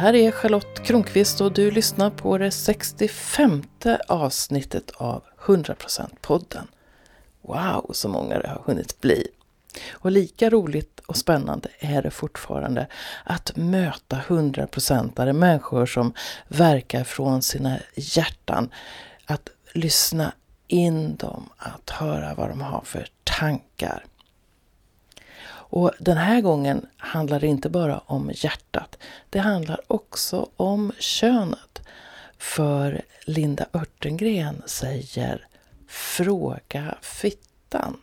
här är Charlotte Kronqvist och du lyssnar på det 65 avsnittet av 100% podden. Wow, så många det har hunnit bli. Och lika roligt och spännande är det fortfarande att möta 100%are, människor som verkar från sina hjärtan. Att lyssna in dem, att höra vad de har för tankar. Och den här gången handlar det inte bara om hjärtat. Det handlar också om könet. För Linda Örtengren säger Fråga fittan.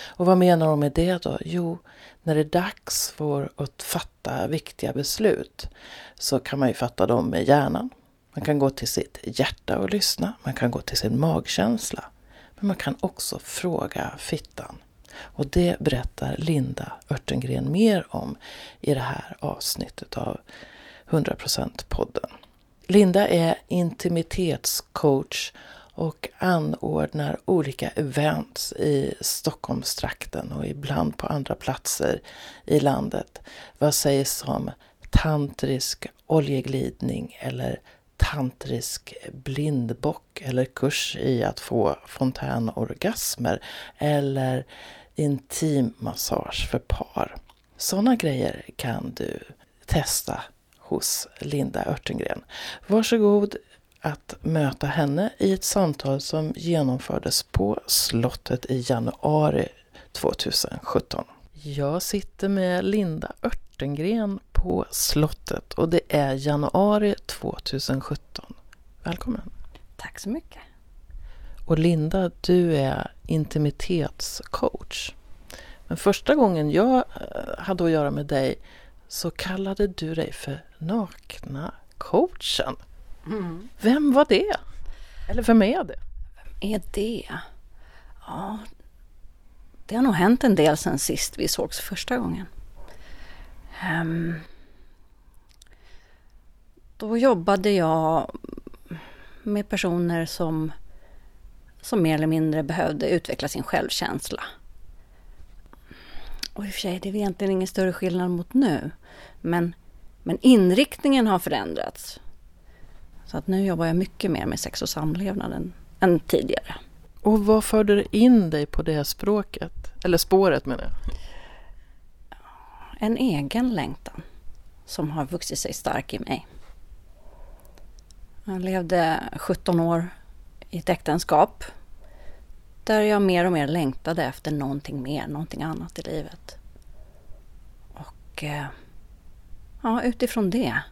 Och vad menar hon med det då? Jo, när det är dags för att fatta viktiga beslut så kan man ju fatta dem med hjärnan. Man kan gå till sitt hjärta och lyssna. Man kan gå till sin magkänsla. Men man kan också fråga fittan. Och det berättar Linda Örtengren mer om i det här avsnittet av 100% podden. Linda är intimitetscoach och anordnar olika events i Stockholmstrakten och ibland på andra platser i landet. Vad sägs om tantrisk oljeglidning eller tantrisk blindbock eller kurs i att få fontänorgasmer eller intim massage för par. Sådana grejer kan du testa hos Linda Örtengren. Varsågod att möta henne i ett samtal som genomfördes på slottet i januari 2017. Jag sitter med Linda Örtengren på slottet och det är januari 2017. Välkommen! Tack så mycket! Och Linda, du är intimitetscoach. Men första gången jag eh, hade att göra med dig så kallade du dig för nakna coachen. Mm. Vem var det? Eller vem är det? Vem är det? Ja, det har nog hänt en del sen sist vi sågs första gången. Um, då jobbade jag med personer som, som mer eller mindre behövde utveckla sin självkänsla. Och i och för sig, det är egentligen ingen större skillnad mot nu. Men, men inriktningen har förändrats. Så att nu jobbar jag mycket mer med sex och samlevnad än, än tidigare. Och vad förde in dig på det språket? Eller spåret menar jag. En egen längtan som har vuxit sig stark i mig. Jag levde 17 år i ett äktenskap där jag mer och mer längtade efter någonting mer, någonting annat i livet. Och eh, ja, utifrån det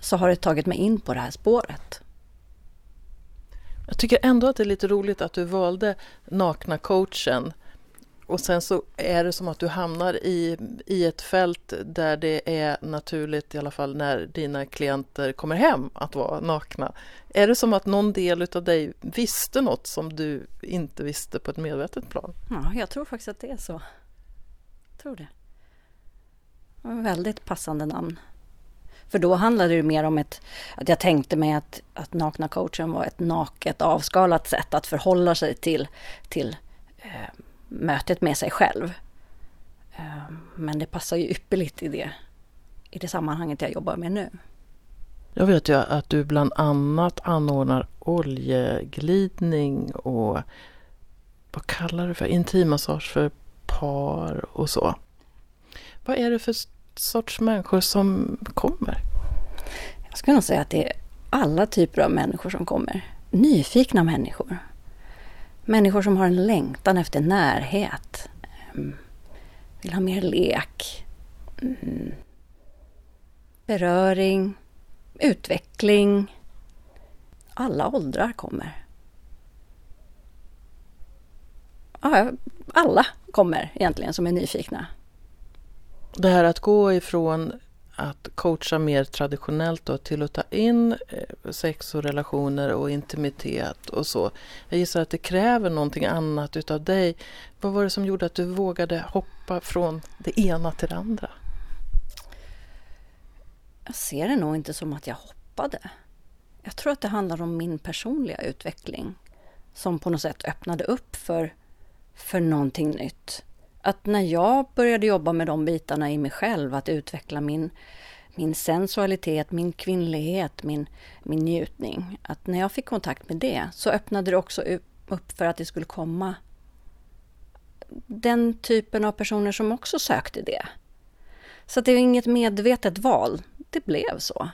så har det tagit mig in på det här spåret. Jag tycker ändå att det är lite roligt att du valde nakna coachen och sen så är det som att du hamnar i, i ett fält där det är naturligt, i alla fall när dina klienter kommer hem, att vara nakna. Är det som att någon del av dig visste något som du inte visste på ett medvetet plan? Ja, jag tror faktiskt att det är så. Jag tror det. väldigt passande namn. För då handlade det mer om ett, att jag tänkte mig att, att nakna coachen var ett naket avskalat sätt att förhålla sig till, till eh, mötet med sig själv. Eh, men det passar ju ypperligt i det, i det sammanhanget jag jobbar med nu. Jag vet ju att du bland annat anordnar oljeglidning och vad kallar du för intimmassage för par och så. Vad är det för sorts människor som kommer? Jag skulle nog säga att det är alla typer av människor som kommer. Nyfikna människor. Människor som har en längtan efter närhet. Ehm, vill ha mer lek. Mm. Beröring. Utveckling. Alla åldrar kommer. Alla kommer egentligen som är nyfikna. Det här att gå ifrån att coacha mer traditionellt då, till att ta in eh, sex och relationer och intimitet och så. Jag gissar att det kräver någonting annat utav dig. Vad var det som gjorde att du vågade hoppa från det ena till det andra? Jag ser det nog inte som att jag hoppade. Jag tror att det handlar om min personliga utveckling som på något sätt öppnade upp för, för någonting nytt att när jag började jobba med de bitarna i mig själv, att utveckla min, min sensualitet, min kvinnlighet, min, min njutning. Att när jag fick kontakt med det så öppnade det också upp för att det skulle komma den typen av personer som också sökte det. Så det är inget medvetet val, det blev så.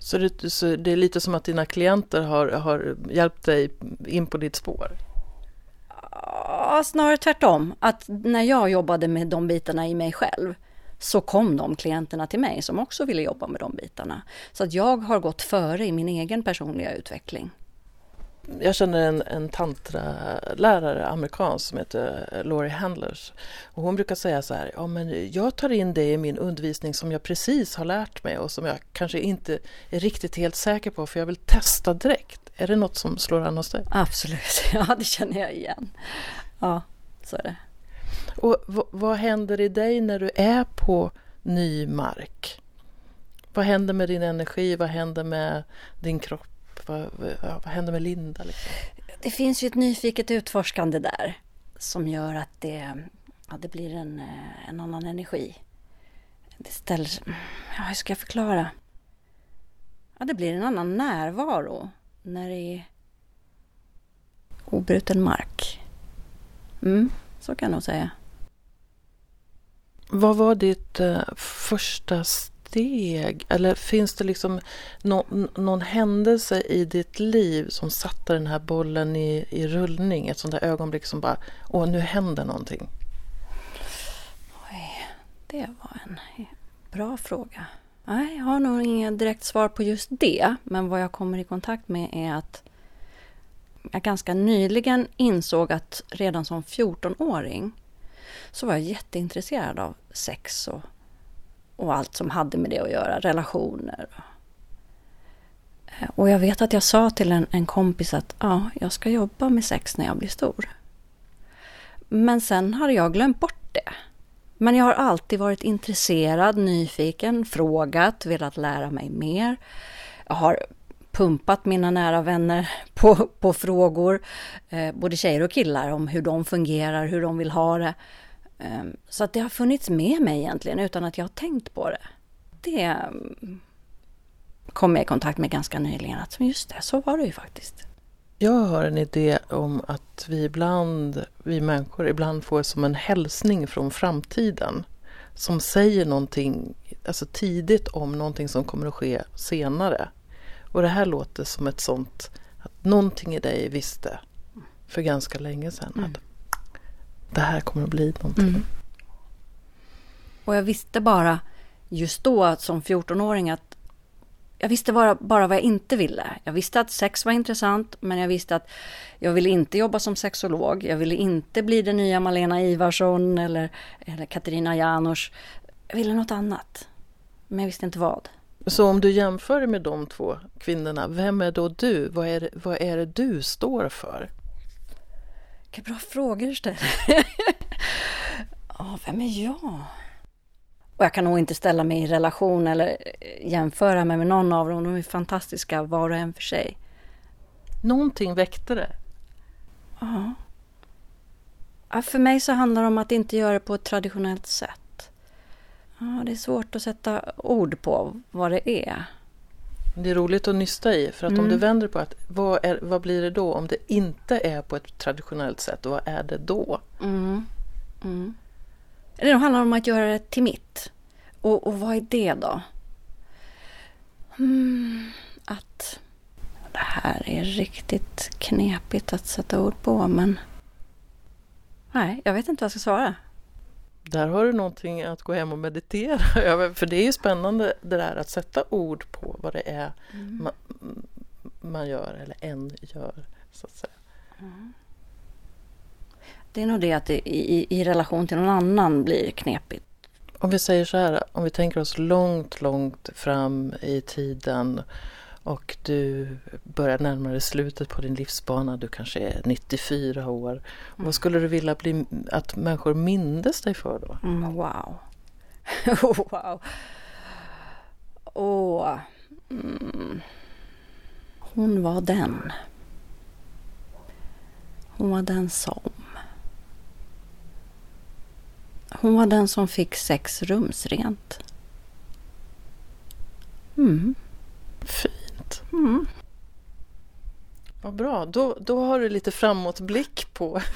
Så det, så det är lite som att dina klienter har, har hjälpt dig in på ditt spår? Ja, snarare tvärtom. Att när jag jobbade med de bitarna i mig själv så kom de klienterna till mig som också ville jobba med de bitarna. Så att jag har gått före i min egen personliga utveckling. Jag känner en, en tantralärare, amerikansk, som heter eh, Laurie Handlers. Och hon brukar säga så här, ja men jag tar in det i min undervisning som jag precis har lärt mig och som jag kanske inte är riktigt helt säker på för jag vill testa direkt. Är det något som slår an hos dig? Absolut, ja det känner jag igen. Ja, så är det. Och vad händer i dig när du är på ny mark? Vad händer med din energi? Vad händer med din kropp? Vad, vad händer med Linda? Liksom? Det finns ju ett nyfiket utforskande där som gör att det, ja, det blir en, eh, en annan energi. Det ställer, ja, hur ska jag förklara? Ja, det blir en annan närvaro när det är obruten mark. Mm, så kan jag nog säga. Vad var ditt uh, första steg? Eller finns det liksom no någon händelse i ditt liv som satte den här bollen i, i rullning? Ett sånt där ögonblick som bara, åh nu händer någonting. Oj, det var en bra fråga. Nej, jag har nog inget direkt svar på just det. Men vad jag kommer i kontakt med är att jag ganska nyligen insåg att redan som 14-åring så var jag jätteintresserad av sex och, och allt som hade med det att göra, relationer. Eh, och jag vet att jag sa till en, en kompis att ja, jag ska jobba med sex när jag blir stor. Men sen hade jag glömt bort det. Men jag har alltid varit intresserad, nyfiken, frågat, velat lära mig mer. Jag har pumpat mina nära vänner på, på frågor, eh, både tjejer och killar, om hur de fungerar, hur de vill ha det. Eh, så att det har funnits med mig egentligen utan att jag har tänkt på det. Det ehm, kom jag i kontakt med ganska nyligen, att just det, så var det ju faktiskt. Jag har en idé om att vi ibland, vi människor, ibland får som en hälsning från framtiden som säger någonting alltså tidigt om någonting som kommer att ske senare. Och det här låter som ett sånt, att någonting i dig visste för ganska länge sedan mm. att det här kommer att bli någonting. Mm. Och jag visste bara just då som 14-åring att jag visste bara, bara vad jag inte ville. Jag visste att sex var intressant, men jag visste att jag ville inte jobba som sexolog. Jag ville inte bli den nya Malena Ivarsson eller, eller Katarina Janouch. Jag ville något annat, men jag visste inte vad. Så om du jämför med de två kvinnorna, vem är då du? Vad är, vad är det du står för? Vilka bra frågor du ställer. oh, vem är jag? Och jag kan nog inte ställa mig i relation eller jämföra mig med någon av dem. De är fantastiska var och en för sig. Någonting väckte det? Ja. ja. För mig så handlar det om att inte göra det på ett traditionellt sätt. Ja, det är svårt att sätta ord på vad det är. Det är roligt att nysta i, för att mm. om du vänder på att vad, är, vad blir det då om det inte är på ett traditionellt sätt, vad är det då? Mm. Mm. Det handlar om att göra det till mitt. Och, och vad är det då? Mm, att det här är riktigt knepigt att sätta ord på, men nej, jag vet inte vad jag ska svara. Där har du någonting att gå hem och meditera över. För det är ju spännande det där att sätta ord på vad det är mm. man, man, gör eller en gör. så att säga. Mm. Det är nog det att det i, i relation till någon annan blir knepigt. Om vi säger så här, om vi tänker oss långt, långt fram i tiden och du börjar närma dig slutet på din livsbana, du kanske är 94 år. Mm. Vad skulle du vilja bli, att människor mindes dig för då? Mm, wow. wow. Åh. Mm. Hon var den. Hon var den som. Hon var den som fick sex rumsrent. Mm. Fint. Mm. Vad bra, då, då har du lite framåtblick på...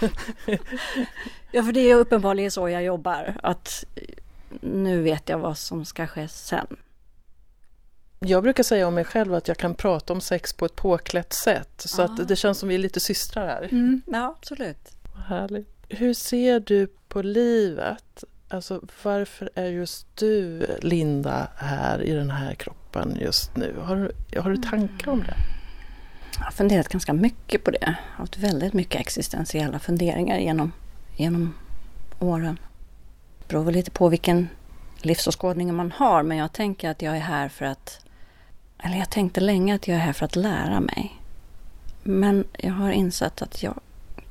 Ja, för det är uppenbarligen så jag jobbar. Att nu vet jag vad som ska ske sen. Jag brukar säga om mig själv att jag kan prata om sex på ett påklätt sätt. Så Ah. att det känns som vi är lite systrar här. Mm. Ja, absolut. Vad härligt. Hur ser du på livet? Alltså varför är just du, Linda, här i den här kroppen just nu? Har du, har du tankar om det? Jag har funderat ganska mycket på det. Jag har haft väldigt mycket existentiella funderingar genom, genom åren. Det beror väl lite på vilken livsåskådning man har, men jag tänker att jag är här för att... Eller jag tänkte länge att jag är här för att lära mig. Men jag har insett att jag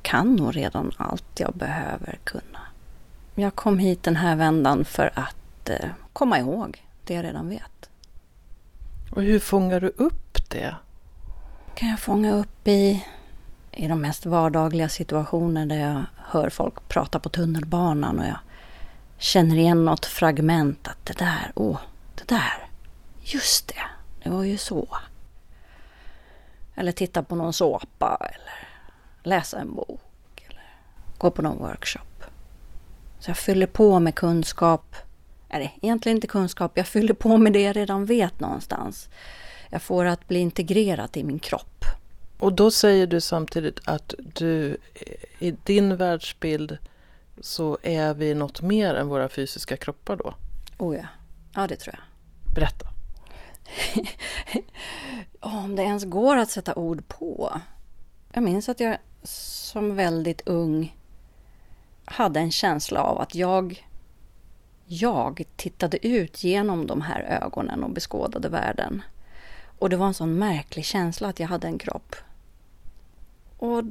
kan nog redan allt jag behöver kunna. Jag kom hit den här vändan för att eh, komma ihåg det jag redan vet. Och hur fångar du upp det? kan jag fånga upp i, i de mest vardagliga situationer där jag hör folk prata på tunnelbanan och jag känner igen något fragment att det där, åh, det där, just det, det var ju så. Eller titta på någon såpa eller läsa en bok eller gå på någon workshop. Så jag fyller på med kunskap, eller egentligen inte kunskap, jag fyller på med det jag redan vet någonstans. Jag får att bli integrerat i min kropp. Och då säger du samtidigt att du i din världsbild så är vi något mer än våra fysiska kroppar då? Oh ja, ja det tror jag. Berätta. Om det ens går att sätta ord på. Jag minns att jag som väldigt ung hade en känsla av att jag, jag tittade ut genom de här ögonen och beskådade världen. Och det var en sån märklig känsla att jag hade en kropp. Och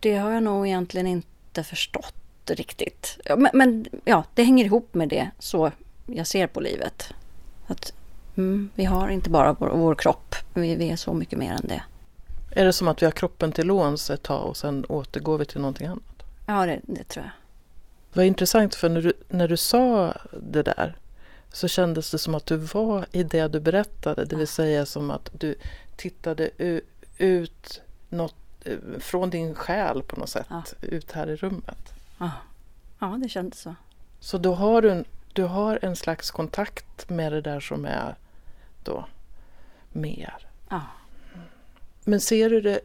det har jag nog egentligen inte förstått riktigt. Men, men ja, det hänger ihop med det så jag ser på livet. Att mm, vi har inte bara vår, vår kropp, vi, vi är så mycket mer än det. Är det som att vi har kroppen till låns ett tag och sen återgår vi till någonting annat? Ja, det, det tror jag. Vad intressant för när du, när du sa det där så kändes det som att du var i det du berättade. Det vill säga som att du tittade ut något, eh, från din själ på något sätt Ja. ut här i rummet. Ja, ja det kändes så. Så då har du, en, du har en slags kontakt med det där som är då mer. Ja. Men ser du det,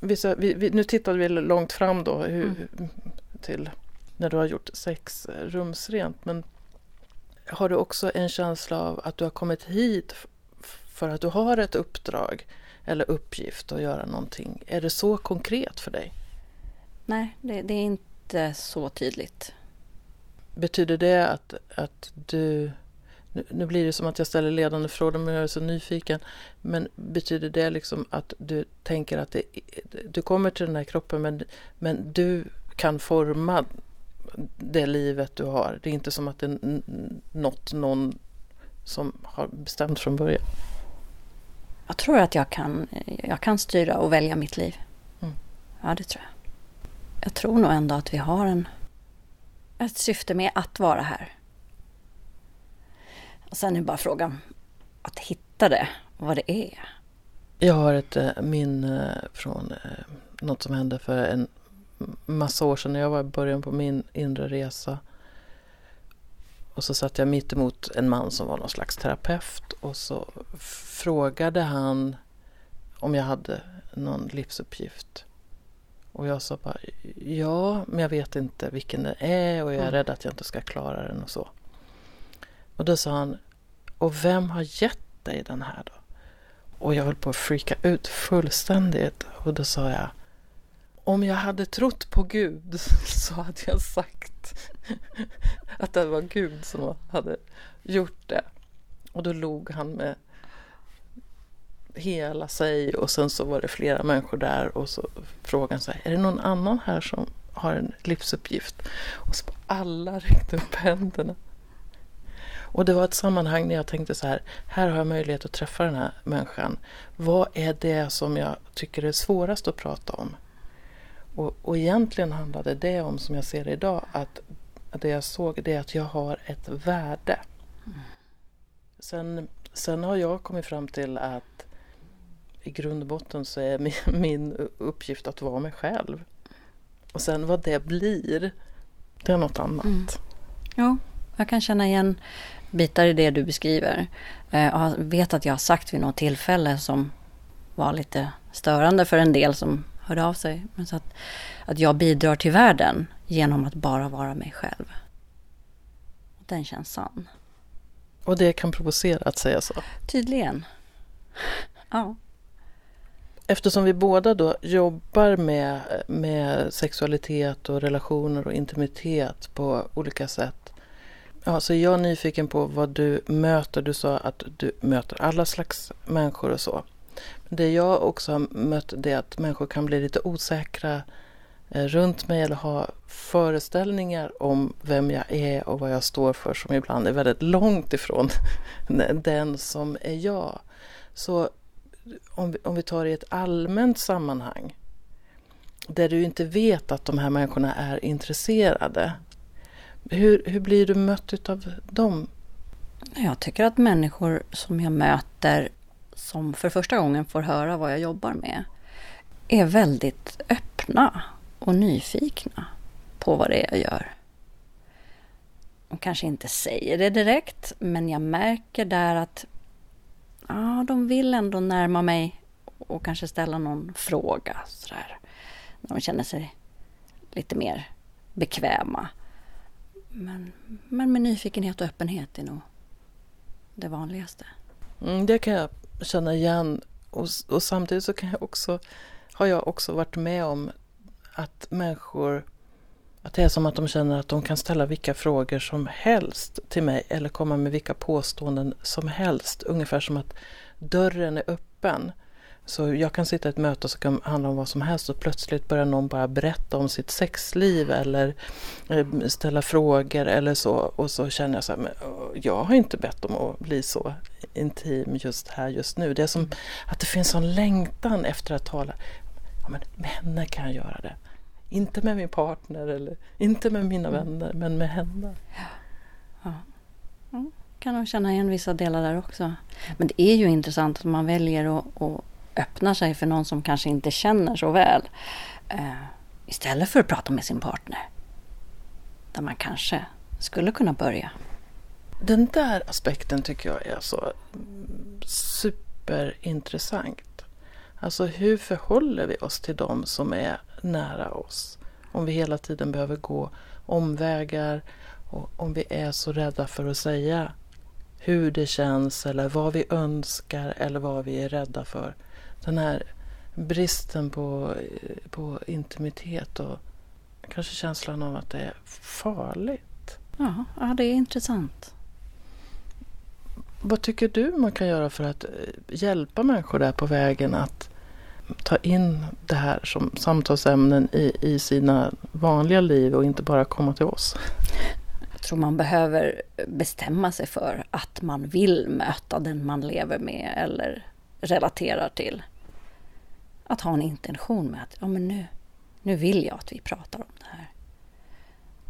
vissa, vi, vi, nu tittade vi långt fram då hur, Mm. till när du har gjort sex eh, rumsrent. Men har du också en känsla av att du har kommit hit för att du har ett uppdrag eller uppgift att göra någonting? Är det så konkret för dig? Nej, det, det är inte så tydligt. Betyder det att, att du... Nu, blir det som att jag ställer ledande frågor men jag är så nyfiken. Men betyder det liksom att du tänker att det, du kommer till den här kroppen men, men du kan forma det livet du har? Det är inte som att det är något någon som har bestämt från början? Jag tror att jag kan, jag kan styra och välja mitt liv. Mm. Ja, det tror jag. Jag tror nog ändå att vi har en, ett syfte med att vara här. Och sen är bara frågan att hitta det, vad det är. Jag har ett eh, minne från eh, något som hände för en massa år sedan när jag var i början på min inre resa. Och så satt jag mitt emot en man som var någon slags terapeut och så frågade han om jag hade någon livsuppgift. Och jag sa bara ja, men jag vet inte vilken det är och jag är Mm. rädd att jag inte ska klara den och så. Och då sa han, och vem har gett dig den här då? Och jag höll på att freaka ut fullständigt. Och då sa jag, om jag hade trott på Gud så hade jag sagt att det var Gud som hade gjort det. Och då log han med hela sig och sen så var det flera människor där och så frågade han så här, är det någon annan här som har en livsuppgift? Och så alla räckte upp händerna. Och det var ett sammanhang när jag tänkte så här, här har jag möjlighet att träffa den här människan. Vad är det som jag tycker är svårast att prata om? Och, och egentligen handlade det om, som jag ser det idag, att det jag såg det är att jag har ett värde. Sen Sen har jag kommit fram till att i grund och botten så är min, min uppgift att vara mig själv. Och sen vad det blir, det är något annat. Mm. Ja, jag kan känna igen bitar i det du beskriver. Eh, jag vet att jag har sagt vid något tillfälle som var lite störande för en del som hörde av sig. Men så att, att jag bidrar till världen genom att bara vara mig själv. Den känns sann. Och det kan provocera att säga så? Tydligen. Ja. Eftersom vi båda då jobbar med, med sexualitet och relationer och intimitet på olika sätt. Ja, så jag är nyfiken på vad du möter. Du sa att du möter alla slags människor och så. Det jag också har mött det är att människor kan bli lite osäkra eh, runt mig eller ha föreställningar om vem jag är och vad jag står för som ibland är väldigt långt ifrån den som är jag. Så om vi, om vi tar det i ett allmänt sammanhang där du inte vet att de här människorna är intresserade. Hur, hur blir du mött av dem? Jag tycker att människor som jag möter som för första gången får höra vad jag jobbar med är väldigt öppna och nyfikna på vad det är jag gör. De kanske inte säger det direkt, men jag märker där att ja, de vill ändå närma mig och kanske ställa någon fråga sådär. När de känner sig lite mer bekväma. Men, men med nyfikenhet och öppenhet är nog det vanligaste. Mm, det kan jag känna igen. Och, och samtidigt så kan jag också, har jag också varit med om att människor att det är som att de känner att de kan ställa vilka frågor som helst till mig eller komma med vilka påståenden som helst. Ungefär som att dörren är öppen. Så jag kan sitta i ett möte som kan handla om vad som helst och plötsligt börjar någon bara berätta om sitt sexliv eller eh, ställa frågor eller så. Och så känner jag så här, men jag har inte bett om att bli så intim just här just nu. Det är som att det finns en längtan efter att tala. Ja, men med henne kan jag göra det. Inte med min partner eller inte med mina mm. vänner, men med henne. Ja. ja. ja. Kan nog känna igen vissa delar där också. Men det är ju intressant att man väljer att, öppnar sig för någon som kanske inte känner så väl. Eh, istället för att prata med sin partner. Där man kanske skulle kunna börja. Den där aspekten tycker jag är så superintressant. Alltså hur förhåller vi oss till de som är nära oss? Om vi hela tiden behöver gå omvägar och om vi är så rädda för att säga hur det känns eller vad vi önskar eller vad vi är rädda för. Den här bristen på, på intimitet och kanske känslan av att det är farligt. Ja, ja, det är intressant. Vad tycker du man kan göra för att eh, hjälpa människor där på vägen att ta in det här som samtalsämnen i, i sina vanliga liv och inte bara komma till oss? Jag tror man behöver bestämma sig för att man vill möta den man lever med eller relaterar till. Att ha en intention med att ja, men nu, nu vill jag att vi pratar om det här.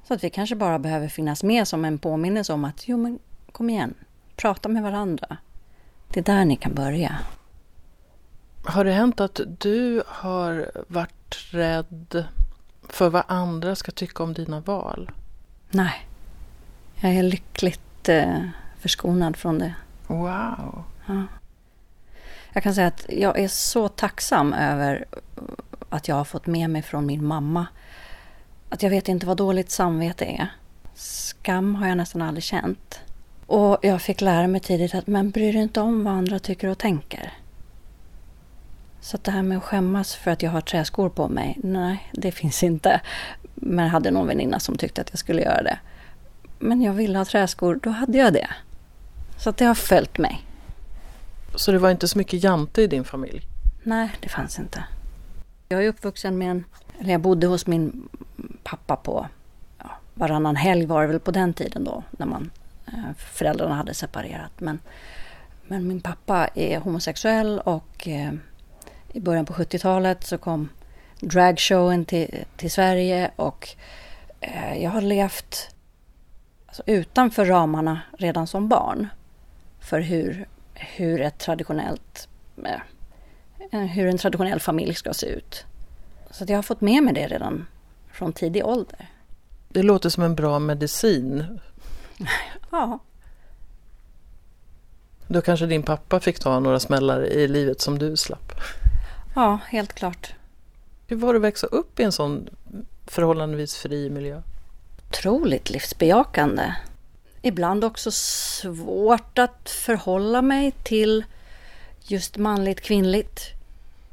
Så att vi kanske bara behöver finnas med som en påminnelse om att jo men kom igen, prata med varandra. Det är där ni kan börja. Har det hänt att du har varit rädd för vad andra ska tycka om dina val? Nej. Jag är lyckligt eh, förskonad från det. Wow. Ja. Jag kan säga att jag är så tacksam över att jag har fått med mig från min mamma att jag vet inte vad dåligt samvete är. Skam har jag nästan aldrig känt. Och jag fick lära mig tidigt att man bryr dig inte om vad andra tycker och tänker. Så att det här med att skämmas för att jag har träskor på mig, nej, det finns inte. Men jag hade någon väninna som tyckte att jag skulle göra det. Men jag ville ha träskor, då hade jag det. Så att det har följt mig. Så det var inte så mycket jante i din familj? Nej, det fanns inte. Jag är uppvuxen med en, eller jag bodde hos min pappa på ja, varannan helg var det väl på den tiden då, när man, eh, föräldrarna hade separerat. Men, men min pappa är homosexuell och eh, i början på 70-talet så kom dragshowen till, till Sverige och eh, jag har levt alltså, utanför ramarna redan som barn för hur hur ett traditionellt eh, hur en traditionell familj ska se ut. Så jag har fått med mig det redan från tidig ålder. Det låter som en bra medicin. ja. Då kanske din pappa fick ta några smällar i livet som du slapp? Ja, helt klart. Hur var det att växa upp i en sån förhållandevis fri miljö? Otroligt livsbejakande. Ibland också svårt att förhålla mig till just manligt kvinnligt.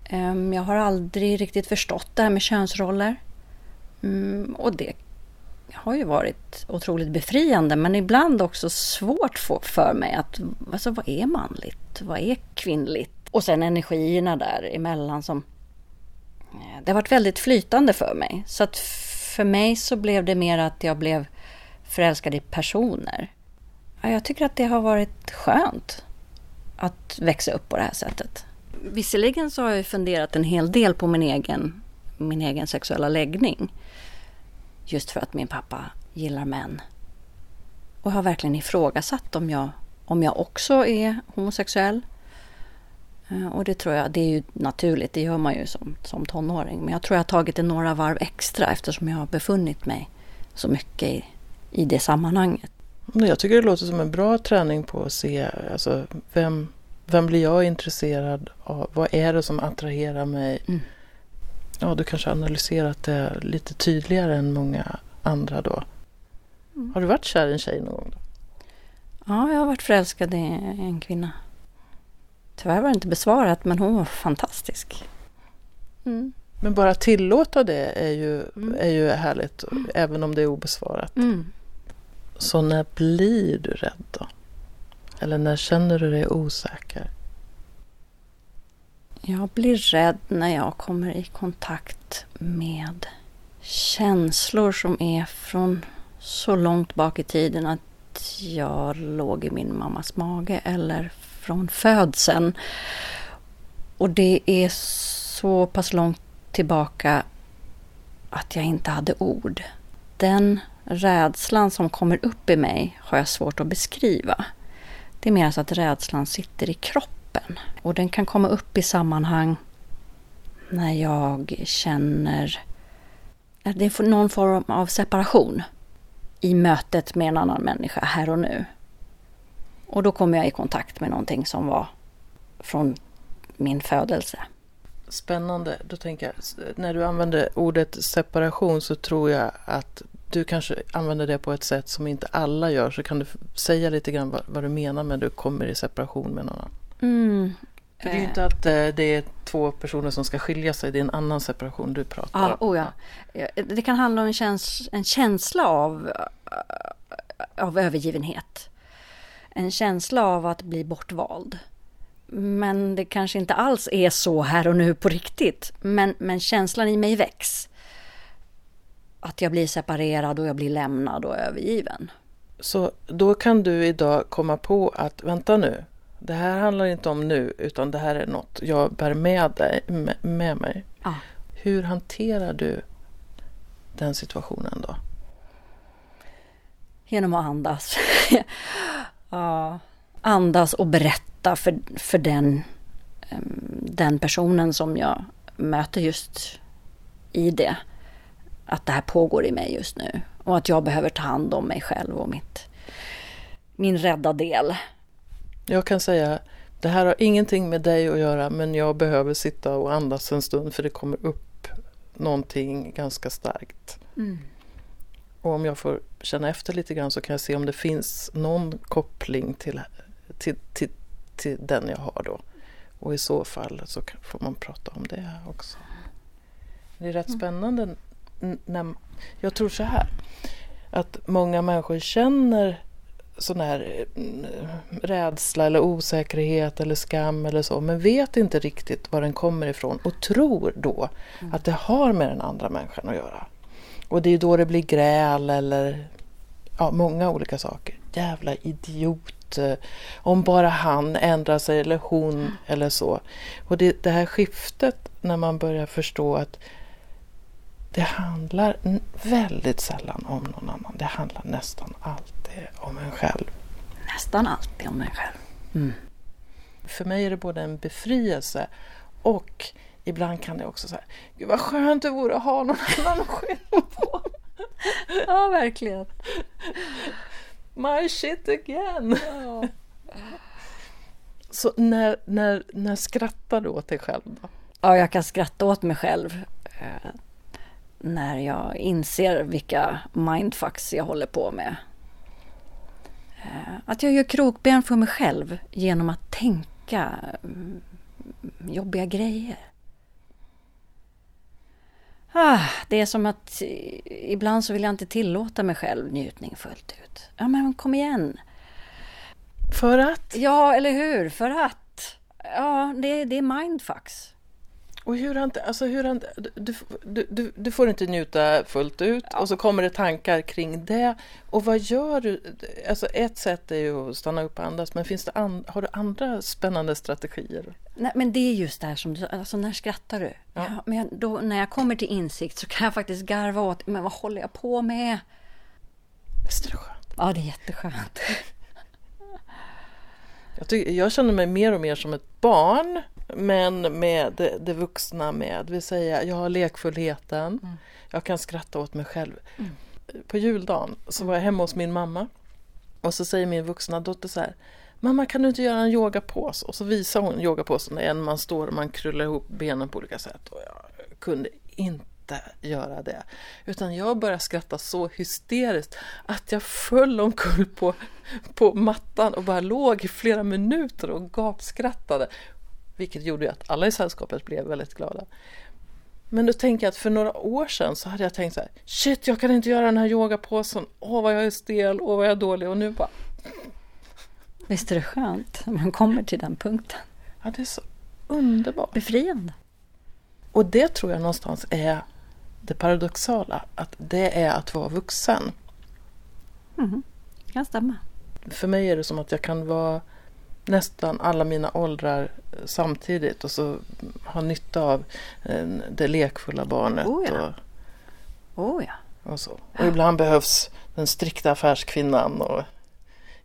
Ehm, jag har aldrig riktigt förstått det här med könsroller. Mm, och det har ju varit otroligt befriande men ibland också svårt för mig att alltså, vad är manligt? Vad är kvinnligt? Och sen energierna där emellan som eh, det har varit väldigt flytande för mig. Så att för mig så blev det mer att jag blev förälskad i personer. Jag tycker att det har varit skönt att växa upp på det här sättet. Visserligen så har jag funderat en hel del på min egen, min egen sexuella läggning. Just för att min pappa gillar män. Och har verkligen ifrågasatt om jag, om jag också är homosexuell. Eh, och det tror jag, det är ju naturligt, det gör man ju som, som tonåring. Men jag tror jag har tagit det några varv extra eftersom jag har befunnit mig så mycket i, i det sammanhanget. Jag tycker det låter som en bra träning på att se alltså, vem, vem blir jag intresserad av? Vad är det som attraherar mig? Mm. Ja, du kanske har analyserat det lite tydligare än många andra då. Mm. Har du varit kär i en tjej någon gång? Då? Ja, jag har varit förälskad i en kvinna. Tyvärr var det inte besvarat, men hon var fantastisk. Mm. Men bara tillåta det är ju, mm. är ju härligt, även om det är obesvarat. Så när blir du rädd då? Eller när känner du dig osäker? Jag blir rädd när jag kommer i kontakt med känslor som är från så långt bak i tiden att jag låg i min mammas mage eller från födseln. Och det är så pass långt tillbaka att jag inte hade ord. Den rädslan som kommer upp i mig har jag svårt att beskriva. Det är mer så att rädslan sitter i kroppen. Och den kan komma upp i sammanhang när jag känner att det är någon form av separation i mötet med en annan människa här och nu. Och då kommer jag i kontakt med någonting som var från min födelse. Spännande. Då tänker jag, när du använder ordet separation så tror jag att du kanske använder det på ett sätt som inte alla gör. Så kan du säga lite grann vad, vad du menar med att du kommer i separation med någon annan? Mm. För det är ju inte att eh, det är två personer som ska skilja sig, det är en annan separation du pratar ja, om. Oh ja. Det kan handla om en, käns en känsla av, av övergivenhet. En känsla av att bli bortvald. Men det kanske inte alls är så här och nu på riktigt. Men, men känslan i mig väcks att jag blir separerad och jag blir lämnad och övergiven. Så då kan du idag komma på att vänta nu, det här handlar inte om nu utan det här är något jag bär med, dig, med mig. Ah. Hur hanterar du den situationen då? Genom att andas. ja, andas och berätta för, för den, den personen som jag möter just i det att det här pågår i mig just nu. Och att jag behöver ta hand om mig själv och mitt, min rädda del. Jag kan säga, det här har ingenting med dig att göra men jag behöver sitta och andas en stund för det kommer upp någonting ganska starkt. Mm. Och om jag får känna efter lite grann så kan jag se om det finns någon koppling till, till, till, till den jag har då. Och i så fall så får man prata om det också. Det är rätt mm. spännande när, jag tror så här, att många människor känner sån här mm, rädsla eller osäkerhet eller skam eller så, men vet inte riktigt var den kommer ifrån och tror då mm. att det har med den andra människan att göra. Och det är då det blir gräl eller ja, många olika saker. Jävla idiot. Om bara han ändrar sig eller hon mm. eller så. Och det, det här skiftet när man börjar förstå att det handlar väldigt sällan om någon annan. Det handlar nästan alltid om en själv. Nästan alltid om en själv. Mm. För mig är det både en befrielse och ibland kan det också säga, gud vad skönt det vore att ha någon annan att skylla på. Ja, verkligen. My shit again! Ja. Så när, när, när skrattar du åt dig själv då? Ja, jag kan skratta åt mig själv eh, när jag inser vilka mindfucks jag håller på med. Eh, att jag gör krokben för mig själv genom att tänka mm, jobbiga grejer. Ah, det är som att ibland så vill jag inte tillåta mig själv njutning fullt ut. Ja, men kom igen! För att? Ja, eller hur? För att. Ja, det, det är mindfucks. Och hur han, alltså hur han, du, du, du, du får inte njuta fullt ut ja. och så kommer det tankar kring det. Och vad gör du? Alltså ett sätt är ju att stanna upp och andas, men finns det an, har du andra spännande strategier? Nej, men det är just det här som du alltså när skrattar du? Ja. ja men då, när jag kommer till insikt så kan jag faktiskt garva åt, men vad håller jag på med? Visst är det skönt? Ja, det är jätteskönt. Jag, tycker, jag känner mig mer och mer som ett barn men med det, det vuxna med. Det vill säga jag har lekfullheten, mm. jag kan skratta åt mig själv. Mm. På juldagen så var jag hemma hos min mamma och så säger min vuxna dotter så här Mamma kan du inte göra en yogapås? Och så visar hon yogapåsen där man står och man krullar ihop benen på olika sätt. Och jag kunde inte göra det. Utan jag började skratta så hysteriskt att jag föll omkull på, på mattan och bara låg i flera minuter och gapskrattade. Vilket gjorde att alla i sällskapet blev väldigt glada. Men då tänker jag att för några år sedan så hade jag tänkt så här, shit jag kan inte göra den här yogapåsen, åh vad jag är stel, åh vad jag är dålig och nu bara... Visst är det skönt när man kommer till den punkten? Ja, det är så underbart. Befriande. Och det tror jag någonstans är det paradoxala, att det är att vara vuxen. Mm, kan stämma. För mig är det som att jag kan vara nästan alla mina åldrar samtidigt och så ha nytta av eh, det lekfulla barnet. Oh ja. Och, oh ja. och, så. och ibland behövs den strikta affärskvinnan och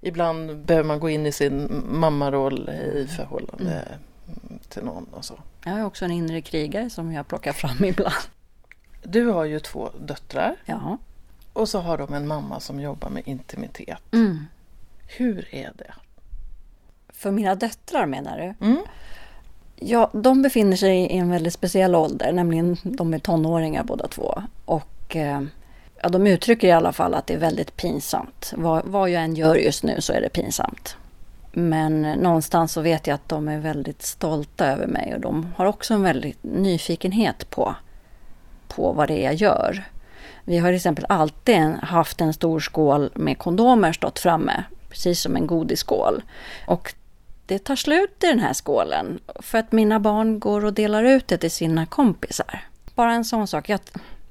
ibland behöver man gå in i sin mammaroll i förhållande mm. till någon och så. Jag har också en inre krigare som jag plockar fram ibland. Du har ju två döttrar. Ja. Och så har de en mamma som jobbar med intimitet. Mm. Hur är det? För mina döttrar menar du? Mm. Ja, de befinner sig i en väldigt speciell ålder, nämligen de är tonåringar båda två. Och eh, ja, de uttrycker i alla fall att det är väldigt pinsamt. Vad, vad jag än gör just nu så är det pinsamt. Men någonstans så vet jag att de är väldigt stolta över mig och de har också en väldigt nyfikenhet på, på vad det är jag gör. Vi har till exempel alltid haft en stor skål med kondomer stått framme, precis som en godisskål. Och det tar slut i den här skålen för att mina barn går och delar ut det till sina kompisar. Bara en sån sak. Jag,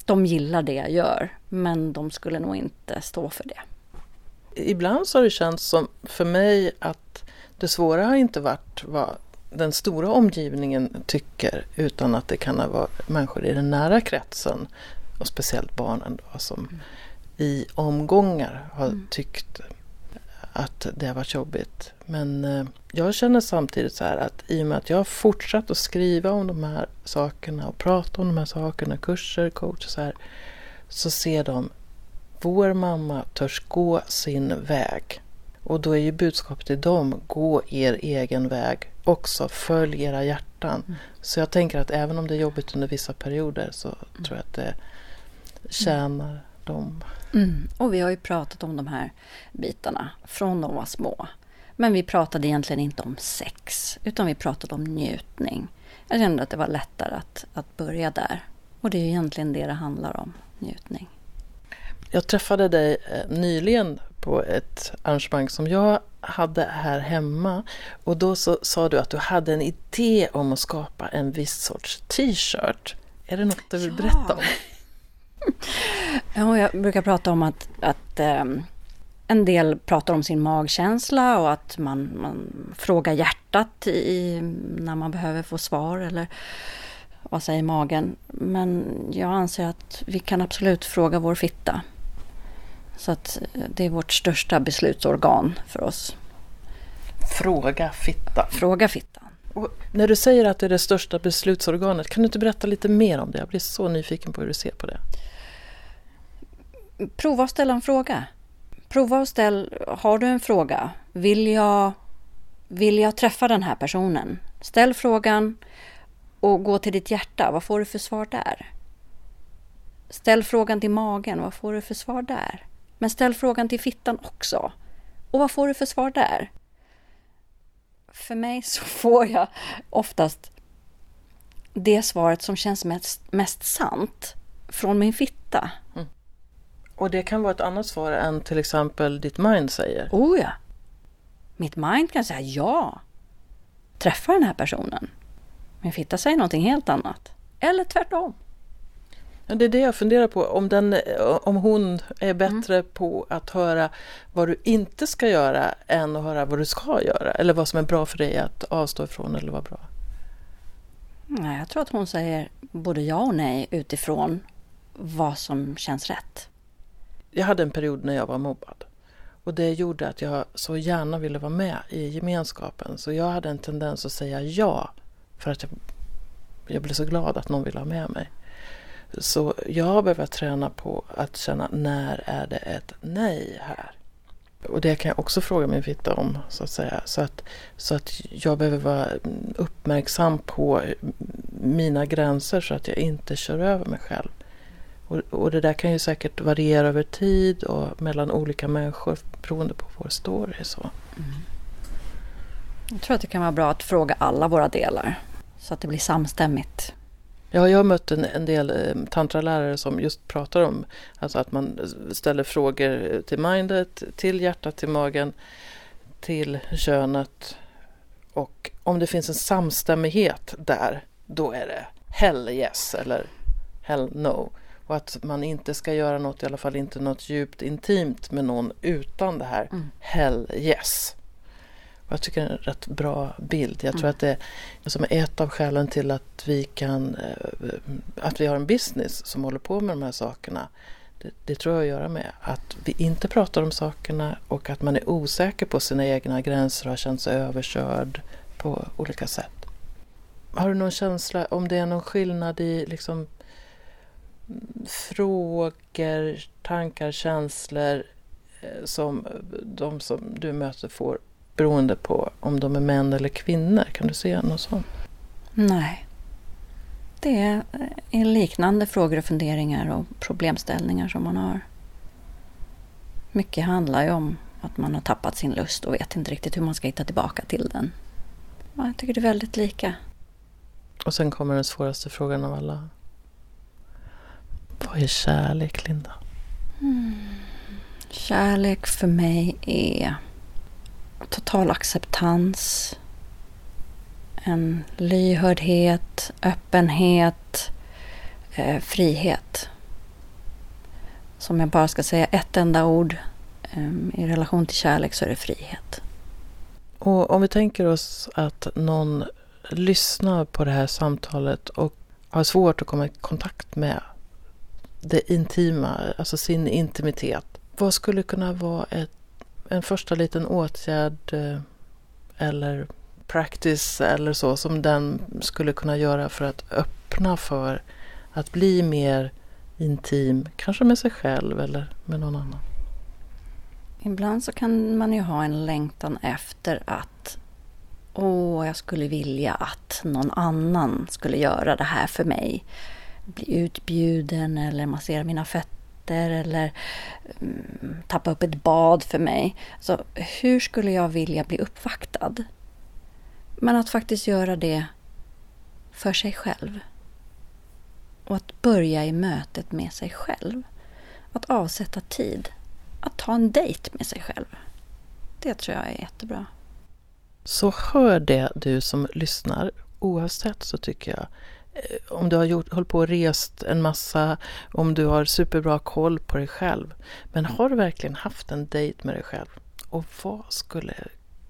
de gillar det jag gör, men de skulle nog inte stå för det. Ibland så har det känts som för mig att det svåra har inte varit vad den stora omgivningen tycker utan att det kan ha varit människor i den nära kretsen och speciellt barnen då, som mm. i omgångar har mm. tyckt att det har varit jobbigt. Men eh, jag känner samtidigt så här att i och med att jag har fortsatt att skriva om de här sakerna och prata om de här sakerna, kurser, coach och så här. Så ser de, vår mamma törs gå sin väg. Och då är ju budskapet till dem, gå er egen väg. Också följ era hjärtan. Mm. Så jag tänker att även om det är jobbigt under vissa perioder så mm. tror jag att det tjänar dem. Mm. Och vi har ju pratat om de här bitarna från de var små. Men vi pratade egentligen inte om sex, utan vi pratade om njutning. Jag kände att det var lättare att, att börja där. Och det är egentligen det det handlar om, njutning. Jag träffade dig eh, nyligen på ett arrangemang som jag hade här hemma. Och då så sa du att du hade en idé om att skapa en viss sorts t-shirt. Är det något du vill berätta om? Ja, jag brukar prata om att, att um, en del pratar om sin magkänsla och att man, man frågar hjärtat i, när man behöver få svar eller vad säger magen. Men jag anser att vi kan absolut fråga vår fitta. Så att eh, det är vårt största beslutsorgan för oss. Fråga fitta. Fråga fittan. Och när du säger att det är det största beslutsorganet, kan du inte berätta lite mer om det? Jag blir så nyfiken på hur du ser på det. Prova att ställa en fråga. Prova och ställ, har du en fråga? Vill jag, vill jag träffa den här personen? Ställ frågan och gå till ditt hjärta. Vad får du för svar där? Ställ frågan till magen. Vad får du för svar där? Men ställ frågan till fittan också. Och vad får du för svar där? För mig så får jag oftast det svaret som känns mest, mest sant från min fitta. Mm. Och det kan vara ett annat svar än till exempel ditt mind säger? Oh ja! Mitt mind kan säga ja. Träffa den här personen. Min fitta säger någonting helt annat. Eller tvärtom. Ja, det är det jag funderar på, om, den, om hon är bättre mm. på att höra vad du inte ska göra än att höra vad du ska göra. Eller vad som är bra för dig att avstå ifrån eller vara bra. Nej, jag tror att hon säger både ja och nej utifrån vad som känns rätt. Jag hade en period när jag var mobbad. Och det gjorde att jag så gärna ville vara med i gemenskapen. Så jag hade en tendens att säga ja. För att jag, jag blev så glad att någon ville ha med mig. Så jag behöver träna på att känna när är det ett nej här. Och det kan jag också fråga min fitta om så att säga. Så att, så att jag behöver vara uppmärksam på mina gränser så att jag inte kör över mig själv. Och, och det där kan ju säkert variera över tid och mellan olika människor beroende på vår story. Så. Mm. Jag tror att det kan vara bra att fråga alla våra delar så att det blir samstämmigt. Ja, jag har mött en, en del eh, tantralärare som just pratar om alltså att man ställer frågor till mindet, till hjärtat, till magen, till könet. Och om det finns en samstämmighet där, då är det hell yes eller hell no. Och att man inte ska göra något, i alla fall inte något djupt intimt med någon utan det här mm. hell yes. Och jag tycker det är en rätt bra bild. Jag tror mm. att det är som ett av skälen till att vi kan eh, att vi har en business som håller på med de här sakerna. Det, det tror jag har att göra med att vi inte pratar om sakerna och att man är osäker på sina egna gränser och har känt sig överkörd på olika sätt. Har du någon känsla om det är någon skillnad i liksom frågor, tankar, känslor eh, som de som du möter får beroende på om de är män eller kvinnor? Kan du se något sånt? Nej. Det är eh, liknande frågor och funderingar och problemställningar som man har. Mycket handlar ju om att man har tappat sin lust och vet inte riktigt hur man ska hitta tillbaka till den. Ja, jag tycker det är väldigt lika. Och sen kommer den svåraste frågan av alla. Vad är kärlek, Linda? Mm. Kärlek för mig är total acceptans, en lyhördhet, öppenhet, eh, frihet. Som jag bara ska säga ett enda ord eh, i relation till kärlek så är det frihet. Och om vi tänker oss att någon lyssnar på det här samtalet och har svårt att komma i kontakt med det intima, alltså sin intimitet. Vad skulle kunna vara ett en första liten åtgärd eh, eller practice eller så som den skulle kunna göra för att öppna för att bli mer intim, kanske med sig själv eller med någon annan? Ibland så kan man ju ha en längtan efter att Åh, jag skulle vilja att någon annan skulle göra det här för mig. Bli utbjuden eller massera mina fötter eller mm, tappa upp ett bad för mig. Så hur skulle jag vilja bli uppvaktad? Men att faktiskt göra det för sig själv. Och att börja i mötet med sig själv. Att avsätta tid. Att ta en dejt med sig själv. Det tror jag är jättebra. Så hör det du som lyssnar. Oavsett så tycker jag om du har gjort, hållit på och rest en massa, om du har superbra koll på dig själv. Men har du verkligen haft en dejt med dig själv? Och vad skulle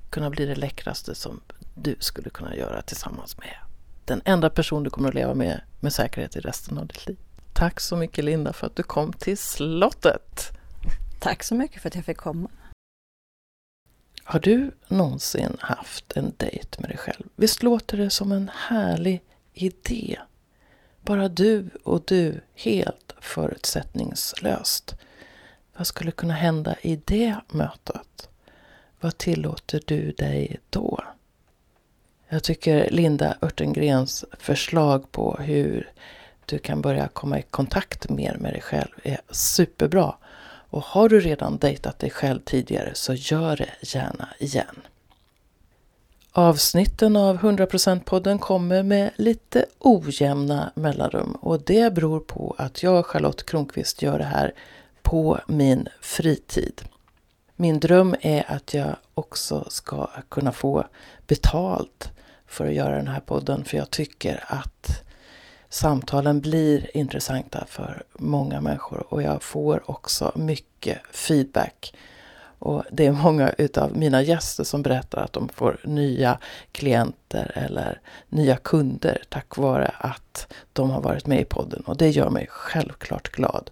kunna bli det läckraste som du skulle kunna göra tillsammans med den enda person du kommer att leva med med säkerhet i resten av ditt liv? Tack så mycket Linda för att du kom till slottet. Tack så mycket för att jag fick komma. Har du någonsin haft en dejt med dig själv? Visst låter det som en härlig idé? Bara du och du, helt förutsättningslöst. Vad skulle kunna hända i det mötet? Vad tillåter du dig då? Jag tycker Linda Örtengrens förslag på hur du kan börja komma i kontakt mer med dig själv är superbra. Och har du redan dejtat dig själv tidigare så gör det gärna igen. Avsnitten av 100%-podden kommer med lite ojämna mellanrum och det beror på att jag, Charlotte Kronqvist, gör det här på min fritid. Min dröm är att jag också ska kunna få betalt för att göra den här podden för jag tycker att samtalen blir intressanta för många människor och jag får också mycket feedback. Och det är många utav mina gäster som berättar att de får nya klienter eller nya kunder tack vare att de har varit med i podden och det gör mig självklart glad.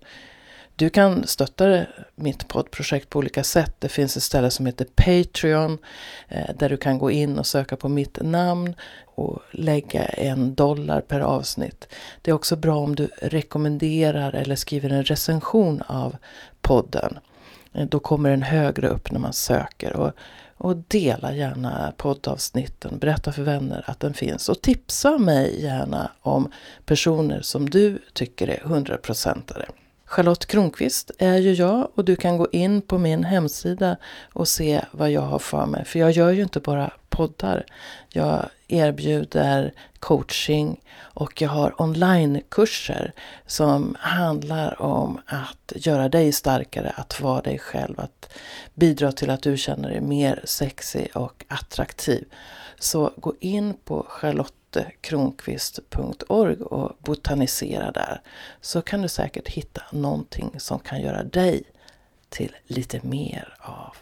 Du kan stötta mitt poddprojekt på olika sätt. Det finns ett ställe som heter Patreon eh, där du kan gå in och söka på mitt namn och lägga en dollar per avsnitt. Det är också bra om du rekommenderar eller skriver en recension av podden. Eh, då kommer den högre upp när man söker. Och, och dela gärna poddavsnitten, berätta för vänner att den finns och tipsa mig gärna om personer som du tycker är hundraprocentare. Charlotte Kronqvist är ju jag och du kan gå in på min hemsida och se vad jag har för mig. För jag gör ju inte bara poddar. Jag erbjuder coaching och jag har onlinekurser som handlar om att göra dig starkare, att vara dig själv, att bidra till att du känner dig mer sexig och attraktiv. Så gå in på charlottekronqvist.org och botanisera där så kan du säkert hitta någonting som kan göra dig till lite mer av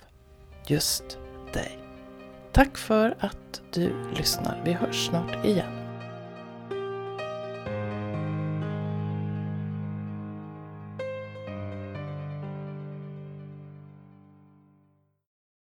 just dig. Tack för att du lyssnar. Vi hörs snart igen.